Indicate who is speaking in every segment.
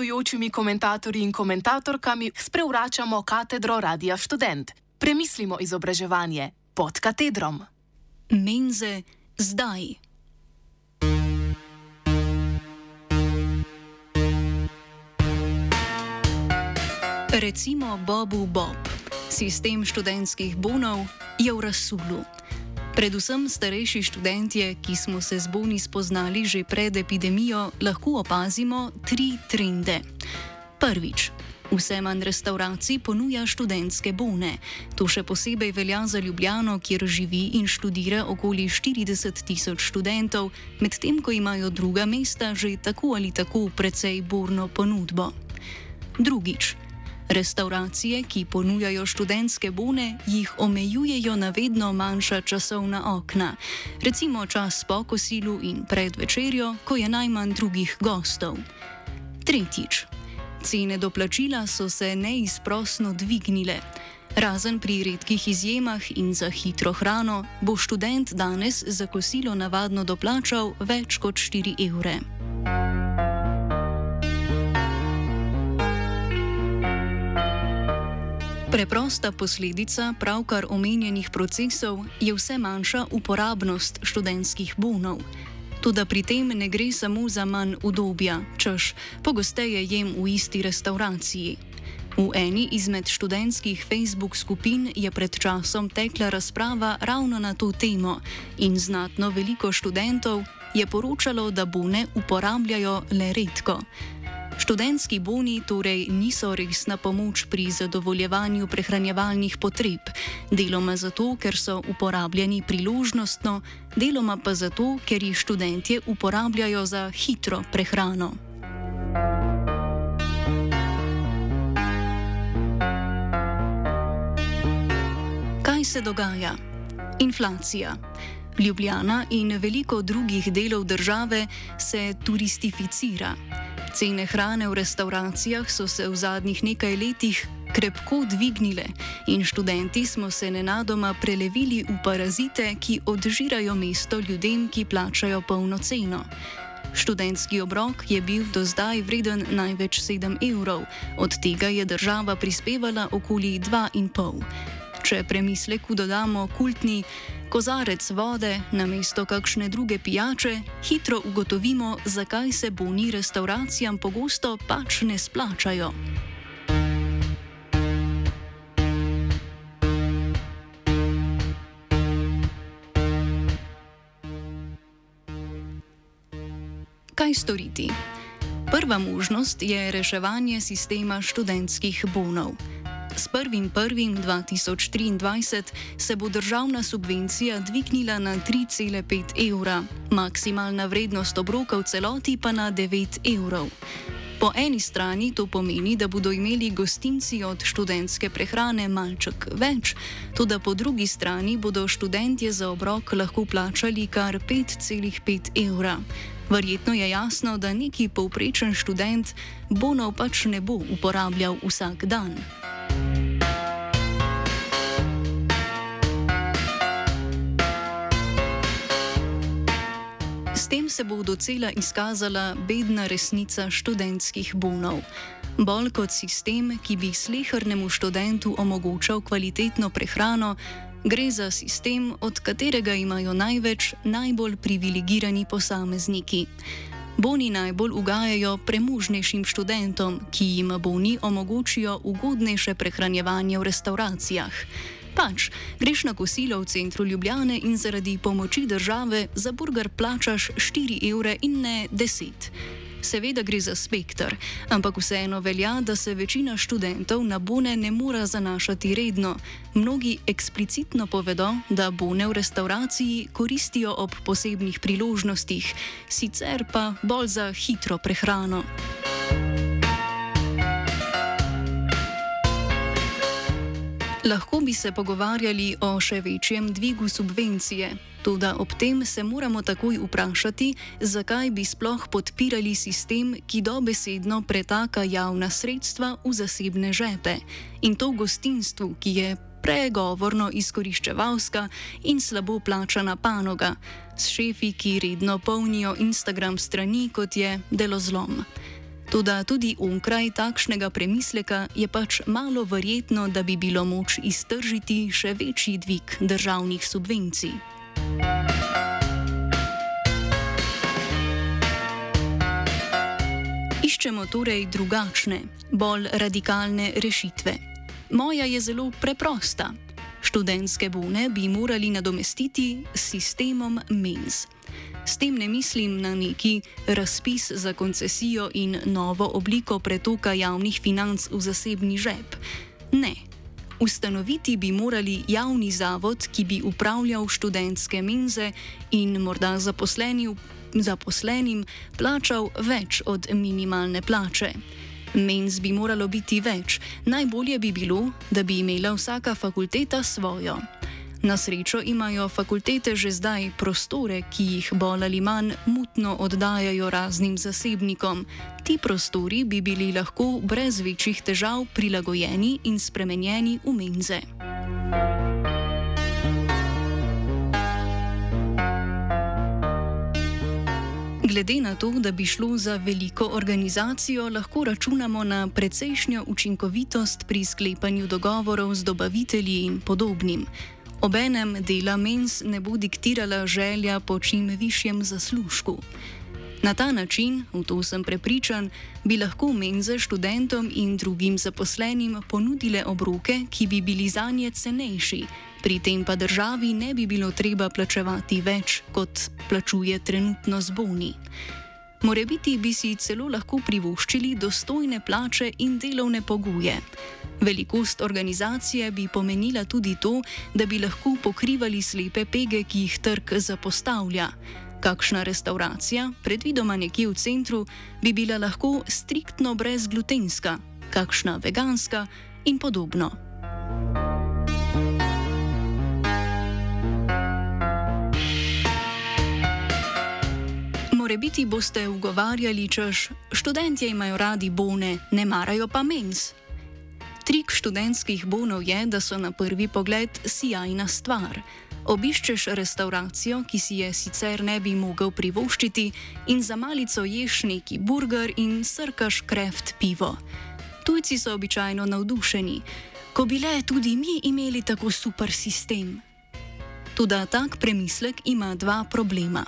Speaker 1: gostujočimi komentatorji in komentatorkami sprevračamo katedro Radia Student. Premislimo izobraževanje pod katedrom.
Speaker 2: Menze zdaj. Recimo Bobu Bob. Sistem študentskih bonov je v rasulu. Predvsem starejši študentje, ki smo se z boni spoznali že pred epidemijo, lahko opazimo tri trende. Prvič. Vse manj restauracij ponuja študentske bone. To še posebej velja za Ljubljano, kjer živi in študira okoli 40 tisoč študentov, medtem ko imajo druga mesta že tako ali tako precej burno ponudbo. Drugič. Restauracije, ki ponujajo študentske bone, jih omejujejo na vedno manjša časovna okna, recimo čas po kosilu in pred večerjo, ko je najmanj drugih gostov. Tretjič. Cene doplačila so se neizprosno dvignile. Razen pri redkih izjemah in za hitro hrano, bo študent danes za kosilo navadno doplačal več kot 4 evre. Preprosta posledica pravkar omenjenih procesov je vse manjša uporabnost študentskih bonov. Tudi pri tem ne gre samo za manj udobja, češ pogosteje jem v isti restauraciji. V eni izmed študentskih Facebook skupin je pred časom tekla razprava ravno na to temo in znatno veliko študentov je poročalo, da bone uporabljajo le redko. Študentski boni torej niso resna pomoč pri zadovoljevanju prehranjevalnih potreb, deloma zato, ker so uporabljeni priložnostno, deloma pa zato, ker jih študentje uporabljajo za hitro prehrano. Kaj se dogaja? Inflacija. Ljubljana in veliko drugih delov države se turistificira. Cene hrane v restauracijah so se v zadnjih nekaj letih krepko dvignile in študenti smo se nenadoma prelevili v parazite, ki odžirajo mesto ljudem, ki plačajo polno ceno. Študentski obrok je bil do zdaj vreden največ 7 evrov, od tega je država prispevala okoli 2,5. Če premisleku dodamo kultni kozarec vode na mesto kakšne druge pijače, hitro ugotovimo, zakaj se boni restauracijam pogosto pač ne splačajo. Kaj storiti? Prva možnost je reševanje sistema študentskih bonov. S 1.1.2023 se bo državna subvencija dvignila na 3,5 evra, maksimalna vrednost obroka v celoti pa na 9 evrov. Po eni strani to pomeni, da bodo imeli gostinci od študentske prehrane malček več, tudi po drugi strani bodo študentje za obrok lahko plačali kar 5,5 evra. Verjetno je jasno, da neki povprečen študent bonov pač ne bo uporabljal vsak dan. Tem se bo docela izkazala bedna resnica študentskih bonov. Bolj kot sistem, ki bi slehrnemu študentu omogočal kvalitetno prehrano, gre za sistem, od katerega imajo največ najbolj privilegirani posamezniki. Boni najbolj ugajajo premožnejšim študentom, ki jim boni omogočijo ugodnejše prehranjevanje v restauracijah. Pač, greš na kosilo v centru Ljubljane in zaradi pomoči države za burger plačaš 4 evre in ne 10. Seveda gre za spektr, ampak vseeno velja, da se večina študentov na bone ne mora zanašati redno. Mnogi eksplicitno povedo, da bone v restauraciji koristijo ob posebnih priložnostih, sicer pa bolj za hitro prehrano. Lahko bi se pogovarjali o še večjem dvigu subvencije, tudi ob tem se moramo takoj vprašati, zakaj bi sploh podpirali sistem, ki dobesedno pretaka javna sredstva v zasebne žepe. In to v gostinstvu, ki je pregovorno izkoriščevalska in slabo plačana panoga, s šefi, ki redno polnijo Instagram strani kot je delozlom. Toda tudi onkraj takšnega premisleka je pač malo verjetno, da bi bilo moč iztržiti še večji dvig državnih subvencij. Iščemo torej drugačne, bolj radikalne rešitve. Moja je zelo preprosta. Študentske bone bi morali nadomestiti s sistemom MENS. S tem ne mislim na neki razpis za koncesijo in novo obliko pretoka javnih financ v zasebni žep. Ne. Ustanoviti bi morali javni zavod, ki bi upravljal študentske menze in morda zaposlenim plačal več od minimalne plače. Menz bi moralo biti več, najbolje bi bilo, da bi imela vsaka fakulteta svojo. Na srečo imajo fakultete že zdaj prostore, ki jih bolj ali manj mutno oddajajo raznim zasebnikom. Ti prostori bi bili lahko brez večjih težav prilagojeni in spremenjeni v menze. Glede na to, da bi šlo za veliko organizacijo, lahko računamo na precejšnjo učinkovitost pri sklepanju dogovorov z dobavitelji in podobnim. Obenem dela mens ne bo diktirala želja po čim višjem zaslužku. Na ta način, v to sem prepričan, bi lahko menze študentom in drugim zaposlenim ponudile obroke, ki bi bili za nje cenejši, pri tem pa državi ne bi bilo treba plačevati več, kot plačuje trenutno z boni. Morebiti bi si celo lahko privoščili dostojne plače in delovne pogoje. Velikost organizacije bi pomenila tudi to, da bi lahko pokrivali slepe pege, ki jih trg zapostavlja. Kakšna restauracija, predvidoma nekje v centru, bi bila lahko striktno brezglutenska, kakšna veganska in podobno. Morebiti boste ugovarjali, češ študentje imajo radi bone, ne marajo pa mens. Trik študentskih bonov je, da so na prvi pogled sjajna stvar. Obiščeš restauracijo, ki si je sicer ne bi mogel privoščiti, in za malico ješ neki burger in srkaš kreft pivo. Tujci so običajno navdušeni, ko bi le tudi mi imeli tako super sistem. Tudi tak premislek ima dva problema.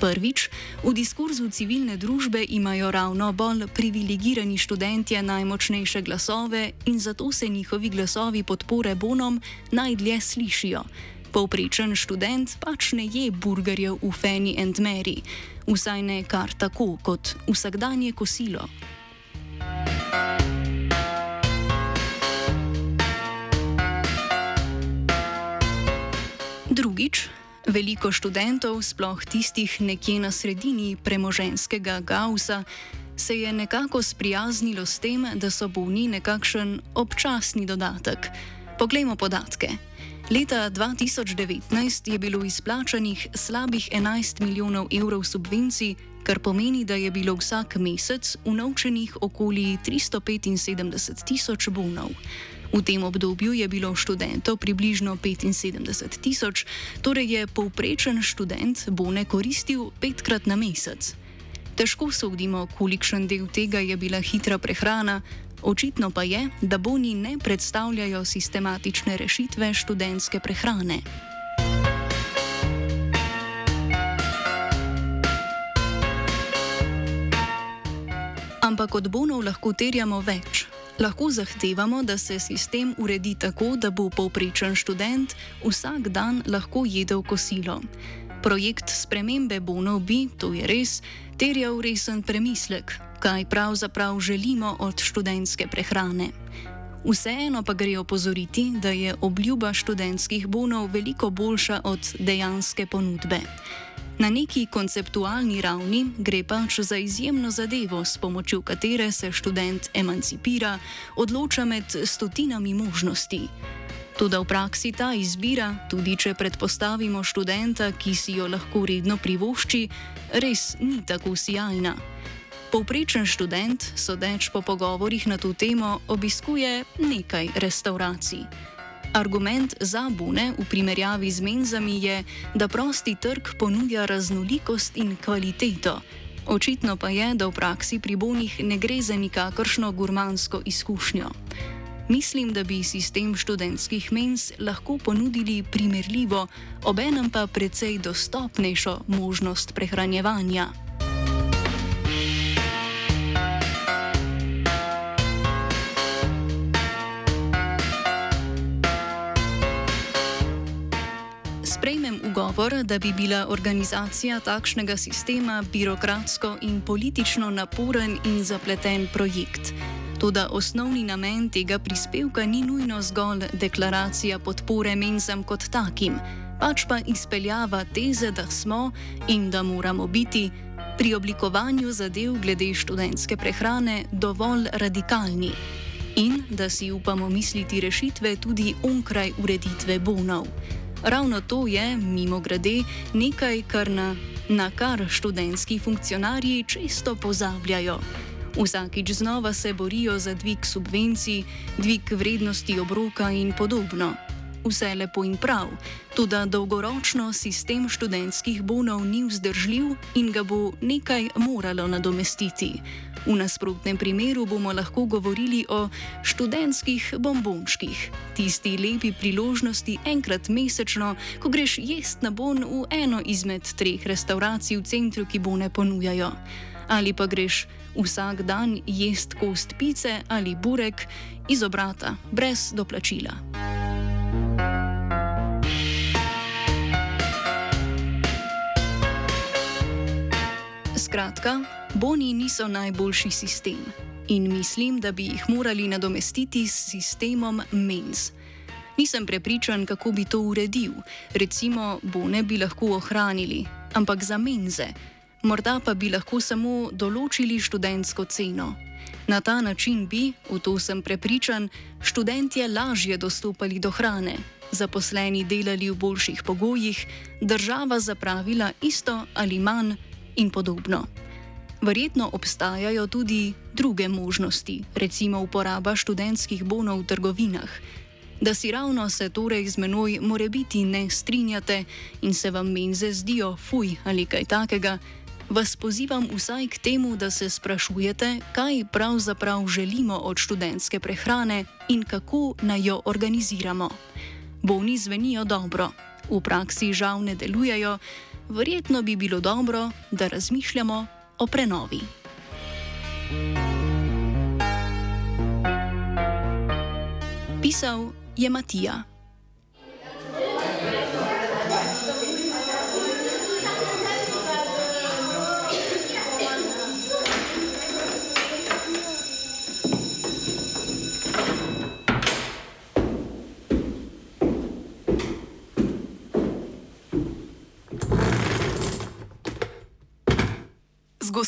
Speaker 2: Prvič, v diskurzu civilne družbe imajo ravno bolj privilegirani študentje najmočnejše glasove in zato se njihovi glasovi podpore bonom najdlje slišijo. Povprečen študent pač ne je burgerjev v Fanny and Mary, vsaj ne kar tako kot vsakdanje kosilo. Drugič, Veliko študentov, sploh tistih nekje na sredini premoženskega Gausa, se je nekako sprijaznilo s tem, da so bolni nekakšen občasni dodatek. Poglejmo podatke. Leta 2019 je bilo izplačanih slabih 11 milijonov evrov subvencij, kar pomeni, da je bilo vsak mesec unovčenih okoli 375 tisoč bonov. V tem obdobju je bilo študentov približno 75 tisoč, torej je povprečen študent bone koristil petkrat na mesec. Težko sodimo, kolikšen del tega je bila hitra prehrana, očitno pa je, da boni ne predstavljajo sistematične rešitve študentske prehrane. Ampak od bonov lahko terjamo več lahko zahtevamo, da se sistem uredi tako, da bo povprečen študent vsak dan lahko jedel kosilo. Projekt spremembe bonov bi, to je res, terjal resen premislek, kaj pravzaprav želimo od študentske prehrane. Vseeno pa gre opozoriti, da je obljuba študentskih bonov veliko boljša od dejanske ponudbe. Na neki konceptualni ravni gre pač za izjemno zadevo, s pomočjo katere se študent emancipira, odloča med stotinami možnosti. Tudi v praksi ta izbira, tudi če predpostavimo študenta, ki si jo lahko redno privošči, res ni tako sjajna. Povprečen študent, sodeč po pogovorih na to temo, obiskuje nekaj restauracij. Argument za bune v primerjavi z menzami je, da prosti trg ponuja raznolikost in kvaliteto. Očitno pa je, da v praksi pri bonih ne gre za nikakršno gurmansko izkušnjo. Mislim, da bi sistem študentskih mens lahko ponudili primerljivo, obenem pa precej dostopnejšo možnost prehranjevanja. Sprejmem ugovor, da bi bila organizacija takšnega sistema birokratsko in politično naporen in zapleten projekt. Toda osnovni namen tega prispevka ni nujno zgolj deklaracija podpore menzam kot takim, pač pa izpeljava teze, da smo in da moramo biti pri oblikovanju zadev glede študentske prehrane dovolj radikalni in da si upamo misliti rešitve tudi onkraj ureditve bonov. Ravno to je, mimo grede, nekaj, kar na, na kar študentski funkcionarji često pozabljajo. Vsakič znova se borijo za dvig subvencij, dvig vrednosti obroka in podobno. Vse lepo in prav, tudi dolgoročno sistem študentskih bonov ni vzdržljiv in ga bo nekaj moralo nadomestiti. V nasprotnem primeru bomo lahko govorili o študentskih bombončkih, tisti lepi priložnosti enkrat mesečno, ko greš jest na bon v eno izmed treh restauracij v centru, ki bone ponujajo. Ali pa greš vsak dan jest kost pice ali burek iz obrata, brez doplačila. Skratka, boni niso najboljši sistem in mislim, da bi jih morali nadomestiti s sistemom MENS. Nisem prepričan, kako bi to uredil, recimo, bone bi lahko ohranili, ampak za menze morda pa bi lahko samo določili študentsko ceno. Na ta način bi, v to sem prepričan, študentje lažje dostopali do hrane, zaposleni delali v boljših pogojih, država zapravila isto ali manj in podobno. Verjetno obstajajo tudi druge možnosti, recimo uporaba študentskih bonov v trgovinah. Da si ravno se torej z menoj more biti ne strinjate in se vam menze zdijo fuj ali kaj takega, vas pozivam vsaj k temu, da se sprašujete, kaj pravzaprav želimo od študentske prehrane in kako naj jo organiziramo. Boni zvenijo dobro, v praksi žal ne delujejo, verjetno bi bilo dobro, da razmišljamo o prenovi. Pisal je Matija.